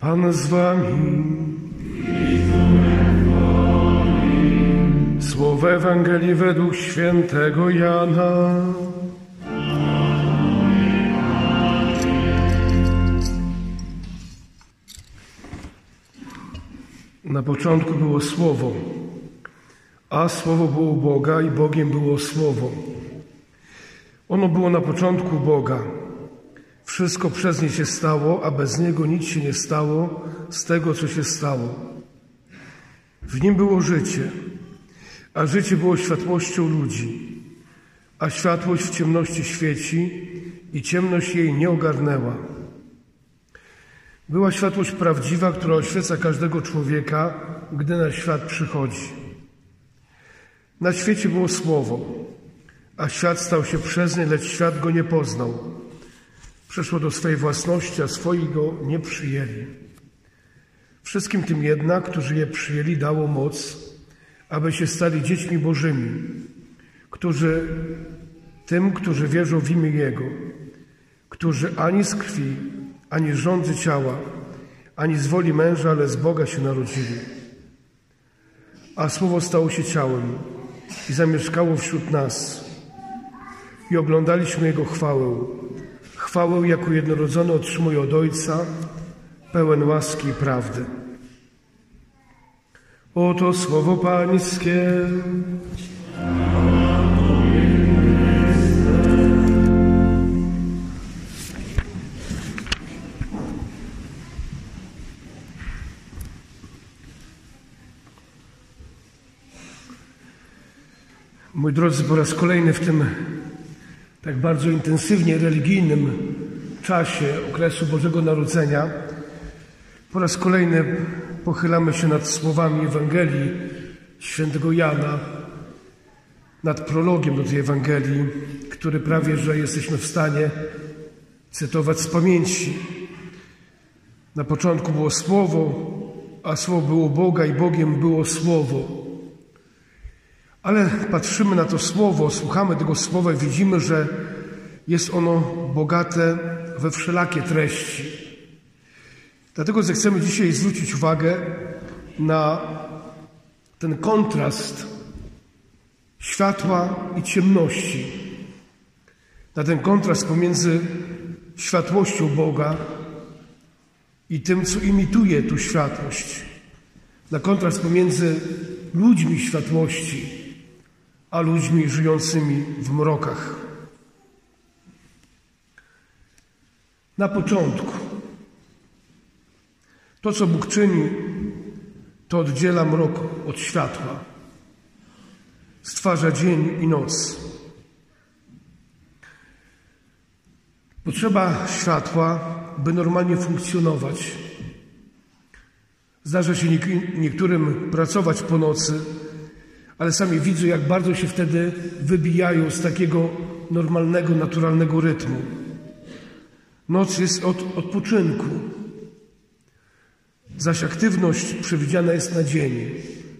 Pan z wami. Słowo Ewangelii według świętego Jana. Na początku było Słowo, a Słowo było Boga i Bogiem było Słowo. Ono było na początku Boga. Wszystko przez nie się stało, a bez niego nic się nie stało z tego, co się stało. W nim było życie, a życie było światłością ludzi, a światłość w ciemności świeci i ciemność jej nie ogarnęła. Była światłość prawdziwa, która oświeca każdego człowieka, gdy na świat przychodzi. Na świecie było Słowo, a świat stał się przez nie, lecz świat go nie poznał. Przeszło do swojej własności, a swoi go nie przyjęli. Wszystkim tym jednak, którzy je przyjęli, dało moc, aby się stali dziećmi Bożymi, którzy tym, którzy wierzą w imię Jego, którzy ani z krwi, ani z rządzy ciała, ani z woli męża, ale z Boga się narodzili. A Słowo stało się ciałem i zamieszkało wśród nas. I oglądaliśmy Jego chwałę. Chwałę, jaką jednorodzony otrzymuje od Ojca, pełen łaski i prawdy. Oto Słowo Pańskie. Mój drodzy, po raz kolejny w tym tak bardzo intensywnie religijnym czasie okresu Bożego Narodzenia, po raz kolejny pochylamy się nad słowami Ewangelii świętego Jana, nad prologiem do tej Ewangelii, który prawie że jesteśmy w stanie cytować z pamięci. Na początku było Słowo, a Słowo było Boga i Bogiem było Słowo. Ale patrzymy na to słowo, słuchamy tego słowa i widzimy, że jest ono bogate we wszelakie treści. Dlatego zechcemy dzisiaj zwrócić uwagę na ten kontrast światła i ciemności, na ten kontrast pomiędzy światłością Boga i tym, co imituje tu światłość, na kontrast pomiędzy ludźmi światłości a ludźmi żyjącymi w mrokach. Na początku to, co Bóg czyni, to oddziela mrok od światła, stwarza dzień i noc. Potrzeba światła, by normalnie funkcjonować. Zdarza się niektórym pracować po nocy, ale sami widzą, jak bardzo się wtedy wybijają z takiego normalnego, naturalnego rytmu. Noc jest od odpoczynku, zaś aktywność przewidziana jest na dzień.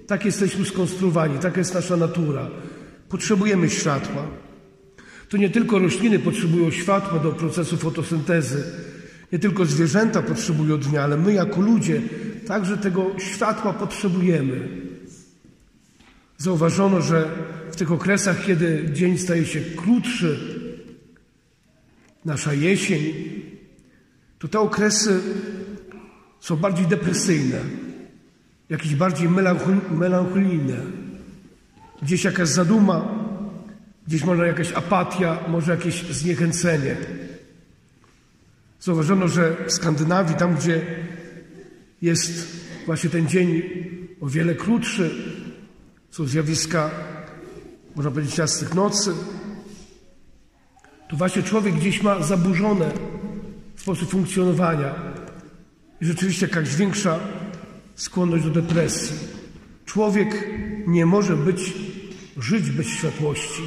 Tak jesteśmy skonstruowani, taka jest nasza natura. Potrzebujemy światła. To nie tylko rośliny potrzebują światła do procesu fotosyntezy, nie tylko zwierzęta potrzebują dnia, ale my jako ludzie także tego światła potrzebujemy. Zauważono, że w tych okresach, kiedy dzień staje się krótszy, nasza jesień, to te okresy są bardziej depresyjne, jakieś bardziej melancholijne. Gdzieś jakaś zaduma, gdzieś może jakaś apatia, może jakieś zniechęcenie. Zauważono, że w Skandynawii, tam gdzie jest właśnie ten dzień o wiele krótszy, są zjawiska, można powiedzieć, jasnych nocy, to właśnie człowiek gdzieś ma zaburzone sposób funkcjonowania i rzeczywiście jakaś większa skłonność do depresji. Człowiek nie może być, żyć bez światłości.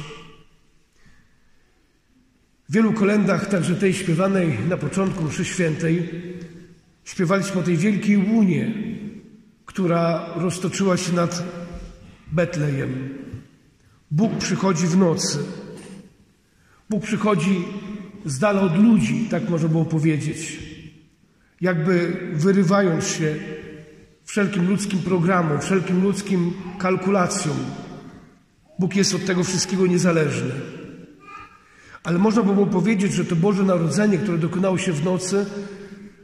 W wielu kolendach, także tej śpiewanej na początku mszy świętej, śpiewaliśmy o tej wielkiej łunie, która roztoczyła się nad Betlejem. Bóg przychodzi w nocy. Bóg przychodzi z dala od ludzi, tak można było powiedzieć. jakby wyrywając się wszelkim ludzkim programom, wszelkim ludzkim kalkulacjom. Bóg jest od tego wszystkiego niezależny. Ale można by było powiedzieć, że to Boże Narodzenie, które dokonało się w nocy,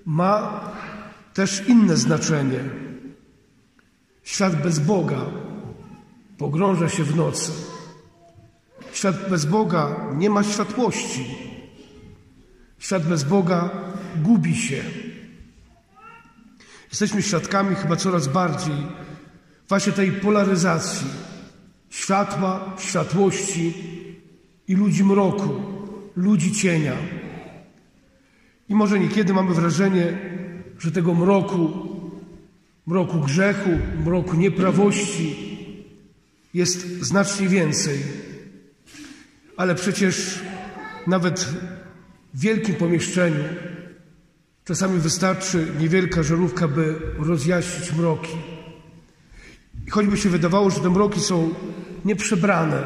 ma też inne znaczenie. Świat bez Boga pogrąża się w nocy. Świat bez Boga nie ma światłości. Świat bez Boga gubi się. Jesteśmy świadkami chyba coraz bardziej właśnie tej polaryzacji światła, światłości i ludzi mroku, ludzi cienia. I może niekiedy mamy wrażenie, że tego mroku, mroku grzechu, mroku nieprawości jest znacznie więcej. Ale przecież nawet w wielkim pomieszczeniu czasami wystarczy niewielka żarówka, by rozjaśnić mroki. I choćby się wydawało, że te mroki są nieprzebrane,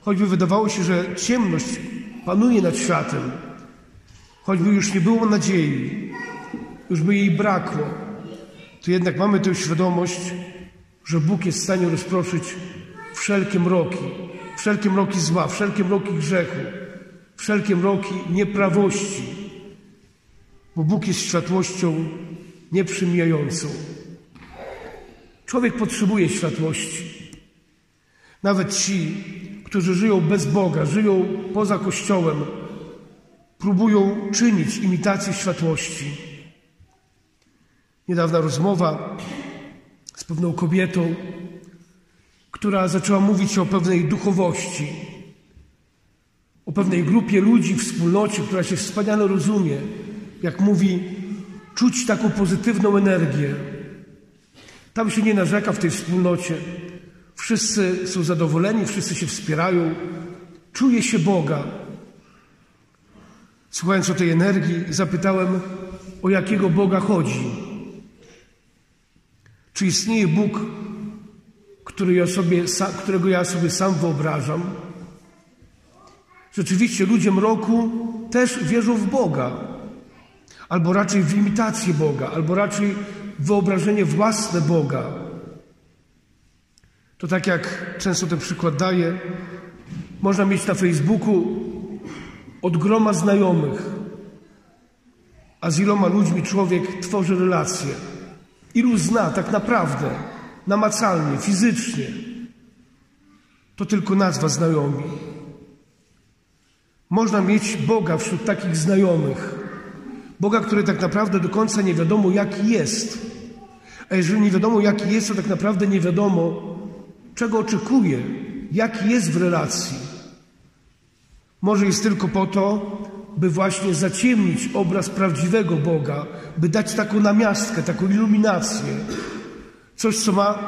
choćby wydawało się, że ciemność panuje nad światem, choćby już nie było nadziei, już by jej brakło, to jednak mamy tę świadomość, że Bóg jest w stanie rozproszyć wszelkie mroki, wszelkie mroki zła, wszelkie mroki grzechu, wszelkie mroki nieprawości, bo Bóg jest światłością nieprzymijającą. Człowiek potrzebuje światłości. Nawet ci, którzy żyją bez Boga, żyją poza Kościołem, próbują czynić imitację światłości. Niedawna rozmowa z pewną kobietą, która zaczęła mówić o pewnej duchowości, o pewnej grupie ludzi, wspólnocie, która się wspaniale rozumie, jak mówi, czuć taką pozytywną energię. Tam się nie narzeka w tej wspólnocie. Wszyscy są zadowoleni, wszyscy się wspierają. Czuje się Boga. Słuchając o tej energii, zapytałem, o jakiego Boga chodzi. Czy istnieje Bóg, który ja sobie, którego ja sobie sam wyobrażam? Rzeczywiście ludzie mroku też wierzą w Boga, albo raczej w imitację Boga, albo raczej wyobrażenie własne Boga. To tak jak często ten przykład daję, można mieć na Facebooku od groma znajomych, a z iloma ludźmi człowiek tworzy relacje. Ilu zna tak naprawdę, namacalnie, fizycznie. To tylko nazwa znajomi. Można mieć Boga wśród takich znajomych. Boga, który tak naprawdę do końca nie wiadomo, jaki jest. A jeżeli nie wiadomo, jaki jest, to tak naprawdę nie wiadomo, czego oczekuje, jaki jest w relacji. Może jest tylko po to, by właśnie zaciemnić obraz prawdziwego Boga, by dać taką namiastkę, taką iluminację, coś, co ma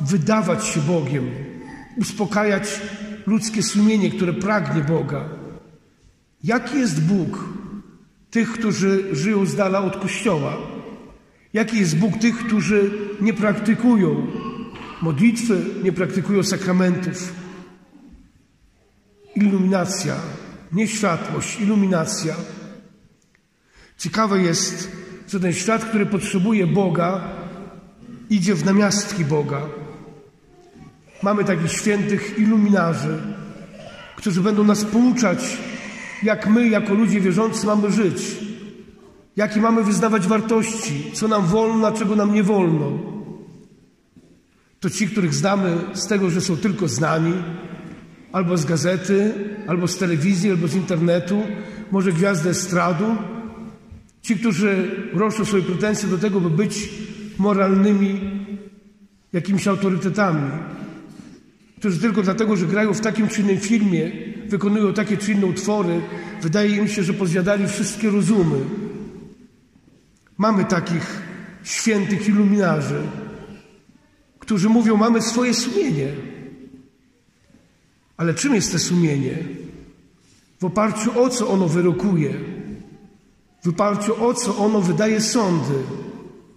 wydawać się Bogiem, uspokajać ludzkie sumienie, które pragnie Boga. Jaki jest Bóg tych, którzy żyją z dala od Kościoła? Jaki jest Bóg tych, którzy nie praktykują modlitwy, nie praktykują sakramentów? Iluminacja, nie światłość, iluminacja. Ciekawe jest, że ten świat, który potrzebuje Boga, idzie w namiastki Boga. Mamy takich świętych iluminarzy, którzy będą nas pouczać, jak my, jako ludzie wierzący, mamy żyć, jakie mamy wyznawać wartości, co nam wolno, a czego nam nie wolno. To ci, których znamy z tego, że są tylko znani, albo z gazety, albo z telewizji, albo z internetu, może gwiazdy estradu. Ci, którzy roszczą swoje pretensje do tego, by być moralnymi jakimiś autorytetami, którzy tylko dlatego, że grają w takim czy innym filmie, wykonują takie czy inne utwory, wydaje im się, że pozjadali wszystkie rozumy. Mamy takich świętych iluminarzy, którzy mówią, mamy swoje sumienie. Ale czym jest to sumienie? W oparciu o co ono wyrokuje? W oparciu o co ono wydaje sądy?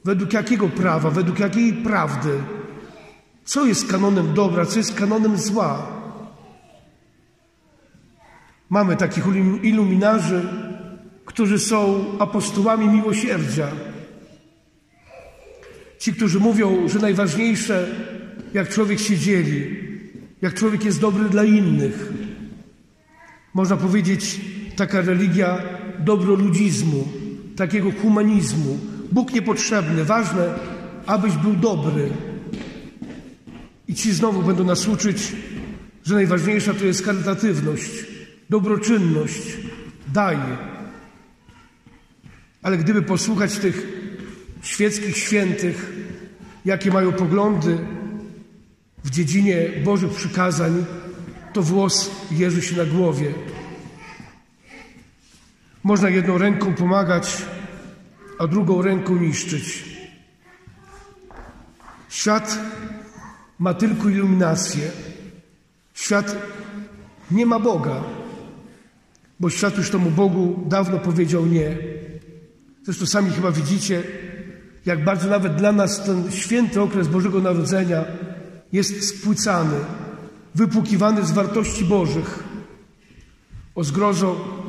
Według jakiego prawa? Według jakiej prawdy? Co jest kanonem dobra? Co jest kanonem zła? Mamy takich iluminarzy, którzy są apostołami miłosierdzia, Ci, którzy mówią, że najważniejsze, jak człowiek się dzieli, jak człowiek jest dobry dla innych. Można powiedzieć, taka religia dobroludzizmu, takiego humanizmu. Bóg niepotrzebny, ważne, abyś był dobry. I ci znowu będą nas uczyć, że najważniejsza to jest charytatywność, dobroczynność, daj. Ale gdyby posłuchać tych świeckich świętych, jakie mają poglądy w dziedzinie Bożych przykazań, to włos jeży się na głowie. Można jedną ręką pomagać, a drugą ręką niszczyć. Świat ma tylko iluminację. Świat nie ma Boga, bo świat już temu Bogu dawno powiedział nie. Zresztą sami chyba widzicie, jak bardzo nawet dla nas ten święty okres Bożego Narodzenia jest spłycany, wypłukiwany z wartości Bożych. O zgrozo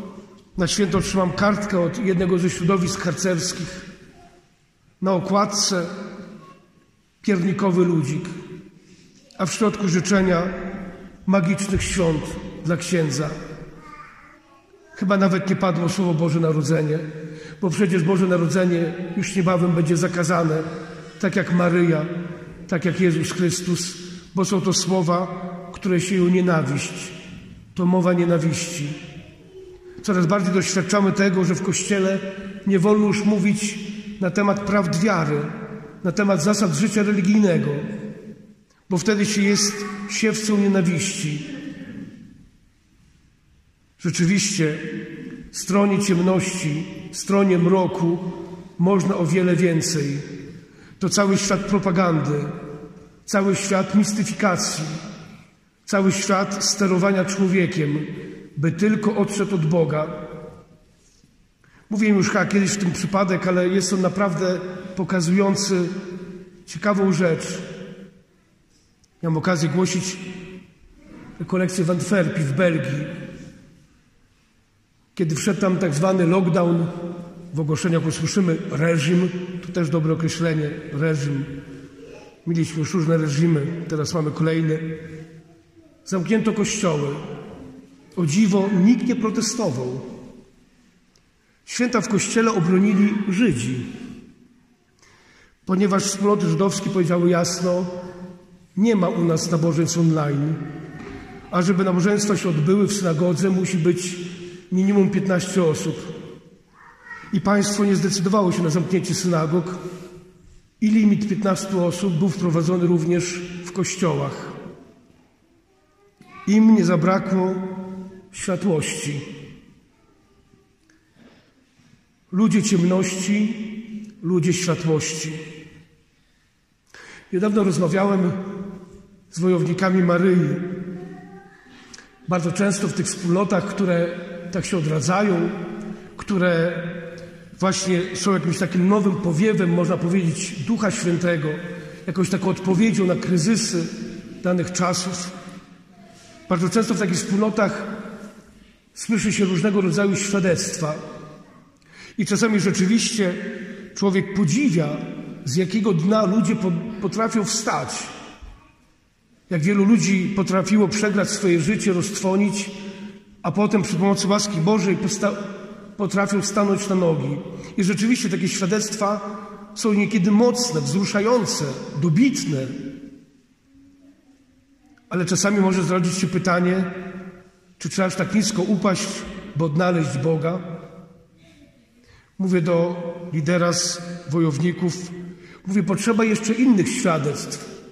na święto otrzymam kartkę od jednego ze środowisk harcerskich. Na okładce piernikowy ludzik, a w środku życzenia magicznych świąt dla księdza. Chyba nawet nie padło słowo Boże Narodzenie, bo przecież Boże Narodzenie już niebawem będzie zakazane, tak jak Maryja, tak jak Jezus Chrystus, bo są to słowa, które sieją nienawiść. To mowa nienawiści. Coraz bardziej doświadczamy tego, że w Kościele nie wolno już mówić na temat prawd wiary, na temat zasad życia religijnego, bo wtedy się jest siewcą nienawiści. Rzeczywiście, stronie ciemności, stronie mroku można o wiele więcej. To cały świat propagandy, cały świat mistyfikacji, cały świat sterowania człowiekiem, by tylko odszedł od Boga. Mówiłem już chyba kiedyś w tym przypadek, ale jest on naprawdę pokazujący ciekawą rzecz. Miałem okazję głosić kolekcję w Antwerpii w Belgii. Kiedy wszedł tam tak zwany lockdown, w ogłoszeniach usłyszymy reżim, to też dobre określenie, reżim. Mieliśmy już różne reżimy, teraz mamy kolejny. Zamknięto kościoły. O dziwo, nikt nie protestował. Święta w kościele obronili Żydzi, ponieważ wspólnoty żydowskie powiedziały jasno, nie ma u nas nabożeństw online, a żeby nabożeństwa się odbyły w synagodze, musi być minimum 15 osób. I państwo nie zdecydowało się na zamknięcie synagog i limit 15 osób był wprowadzony również w kościołach. Im nie zabrakło światłości. Ludzie ciemności, ludzie światłości. Niedawno rozmawiałem z wojownikami Maryi. Bardzo często w tych wspólnotach, które tak się odradzają, które właśnie są jakimś takim nowym powiewem, można powiedzieć, Ducha Świętego, jakąś taką odpowiedzią na kryzysy danych czasów. Bardzo często w takich wspólnotach słyszy się różnego rodzaju świadectwa. I czasami rzeczywiście człowiek podziwia, z jakiego dna ludzie potrafią wstać. Jak wielu ludzi potrafiło przegrać swoje życie, roztrwonić, a potem przy pomocy łaski Bożej potrafią stanąć na nogi. I rzeczywiście takie świadectwa są niekiedy mocne, wzruszające, dobitne. Ale czasami może zrodzić się pytanie, czy trzeba aż tak nisko upaść, by odnaleźć Boga? Mówię do lidera z wojowników, mówię, potrzeba jeszcze innych świadectw,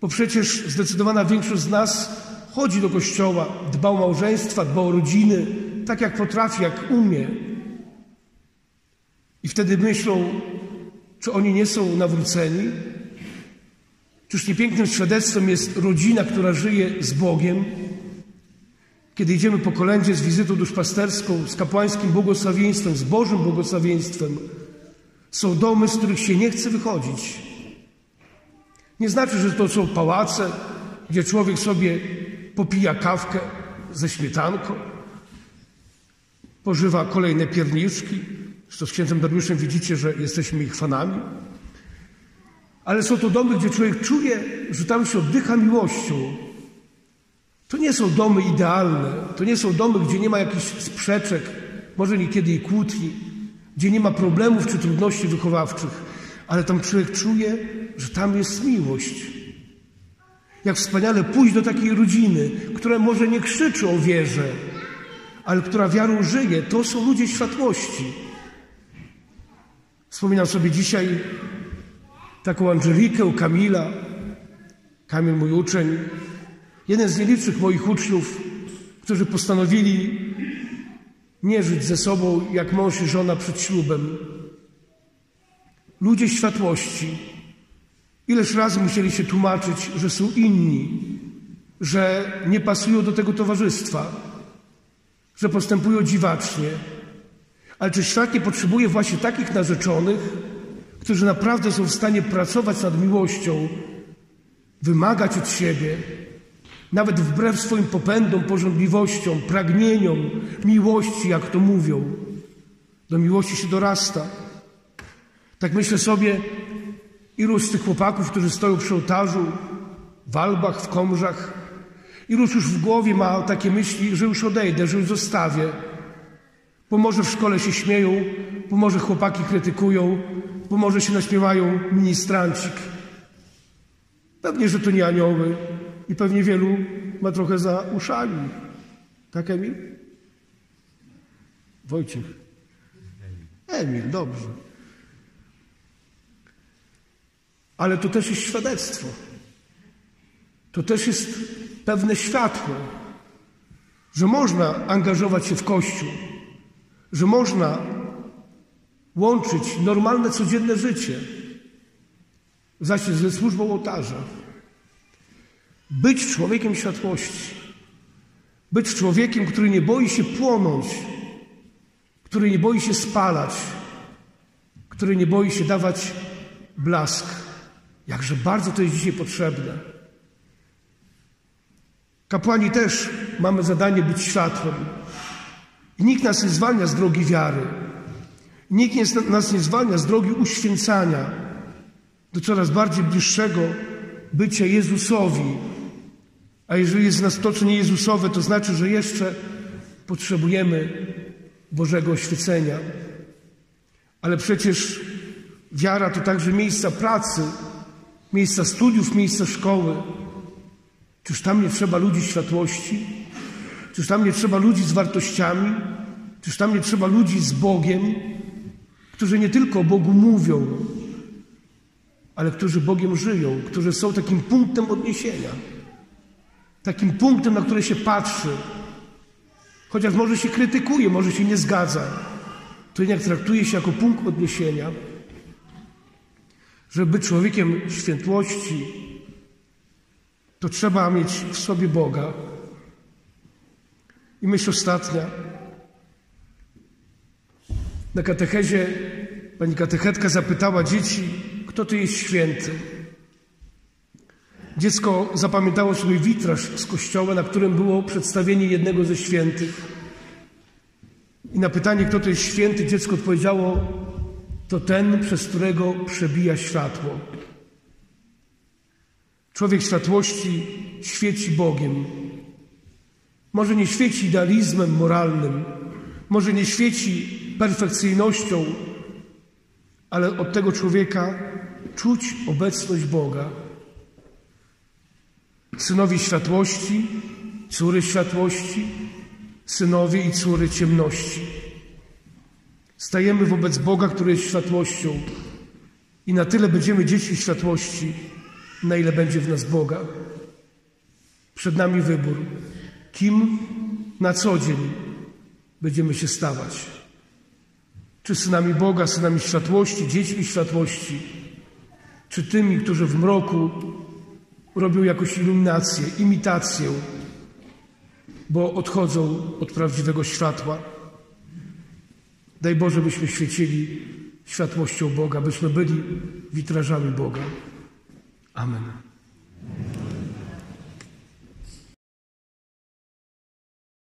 bo przecież zdecydowana większość z nas chodzi do kościoła, dba o małżeństwa, dba o rodziny, tak jak potrafi, jak umie. I wtedy myślą, czy oni nie są nawróceni? Czyż niepięknym świadectwem jest rodzina, która żyje z Bogiem? Kiedy idziemy po kolędzie z wizytą duszpasterską, z kapłańskim błogosławieństwem, z Bożym błogosławieństwem, są domy, z których się nie chce wychodzić. Nie znaczy, że to są pałace, gdzie człowiek sobie popija kawkę ze śmietanką, pożywa kolejne pierniczki. Zresztą z księdzem Dariuszem widzicie, że jesteśmy ich fanami. Ale są to domy, gdzie człowiek czuje, że tam się oddycha miłością. To nie są domy idealne, to nie są domy, gdzie nie ma jakichś sprzeczek, może niekiedy i kłótni, gdzie nie ma problemów czy trudności wychowawczych, ale tam człowiek czuje, że tam jest miłość. Jak wspaniale pójść do takiej rodziny, która może nie krzyczy o wierze, ale która wiarą żyje. To są ludzie światłości. Wspominam sobie dzisiaj taką Angelikę, Kamila, Kamil mój uczeń, jeden z nielicznych moich uczniów, którzy postanowili nie żyć ze sobą jak mąż i żona przed ślubem. Ludzie światłości. Ileż razy musieli się tłumaczyć, że są inni, że nie pasują do tego towarzystwa, że postępują dziwacznie. Ale czy świat nie potrzebuje właśnie takich narzeczonych, którzy naprawdę są w stanie pracować nad miłością, wymagać od siebie, nawet wbrew swoim popędom, porządliwościom, pragnieniom miłości, jak to mówią. Do miłości się dorasta. Tak myślę sobie, ilu z tych chłopaków, którzy stoją przy ołtarzu, w Albach, w Komrzach, ilu już w głowie ma takie myśli, że już odejdę, że już zostawię. Bo może w szkole się śmieją, bo może chłopaki krytykują, bo może się naśmiewają ministrancik. Pewnie, że to nie anioły i pewnie wielu ma trochę za uszami. Tak, Emil? Wojciech. Emil, dobrze. Ale to też jest świadectwo. To też jest pewne światło, że można angażować się w Kościół, że można łączyć normalne, codzienne życie zaś ze służbą ołtarza. Być człowiekiem światłości. Być człowiekiem, który nie boi się płonąć, który nie boi się spalać, który nie boi się dawać blask. Jakże bardzo to jest dzisiaj potrzebne. Kapłani też mamy zadanie być światłem. I nikt nas nie zwalnia z drogi wiary. Nikt nas nie zwalnia z drogi uświęcania do coraz bardziej bliższego bycia Jezusowi. A jeżeli jest nas to, co nie Jezusowe, to znaczy, że jeszcze potrzebujemy Bożego oświecenia. Ale przecież wiara to także miejsca pracy, miejsca studiów, miejsca szkoły. Czyż tam nie trzeba ludzi światłości? Czyż tam nie trzeba ludzi z wartościami? Czyż tam nie trzeba ludzi z Bogiem, którzy nie tylko o Bogu mówią, ale którzy Bogiem żyją, którzy są takim punktem odniesienia, takim punktem, na który się patrzy, chociaż może się krytykuje, może się nie zgadza, to jednak traktuje się jako punkt odniesienia, żeby być człowiekiem świętłości, to trzeba mieć w sobie Boga. I myśl ostatnia. Na katechezie pani katechetka zapytała dzieci, kto to jest święty. Dziecko zapamiętało sobie witraż z kościoła, na którym było przedstawienie jednego ze świętych. I na pytanie, kto to jest święty, dziecko odpowiedziało: To ten, przez którego przebija światło. Człowiek światłości świeci Bogiem. Może nie świeci idealizmem moralnym, może nie świeci perfekcyjnością, ale od tego człowieka czuć obecność Boga. Synowie światłości, córy światłości, synowie i córy ciemności. Stajemy wobec Boga, który jest światłością i na tyle będziemy dzieci światłości, na ile będzie w nas Boga. Przed nami wybór, kim na co dzień będziemy się stawać. Czy synami Boga, synami światłości, dziećmi światłości, czy tymi, którzy w mroku robią jakąś iluminację, imitację, bo odchodzą od prawdziwego światła. Daj Boże, byśmy świecili światłością Boga, byśmy byli witrażami Boga. Amen.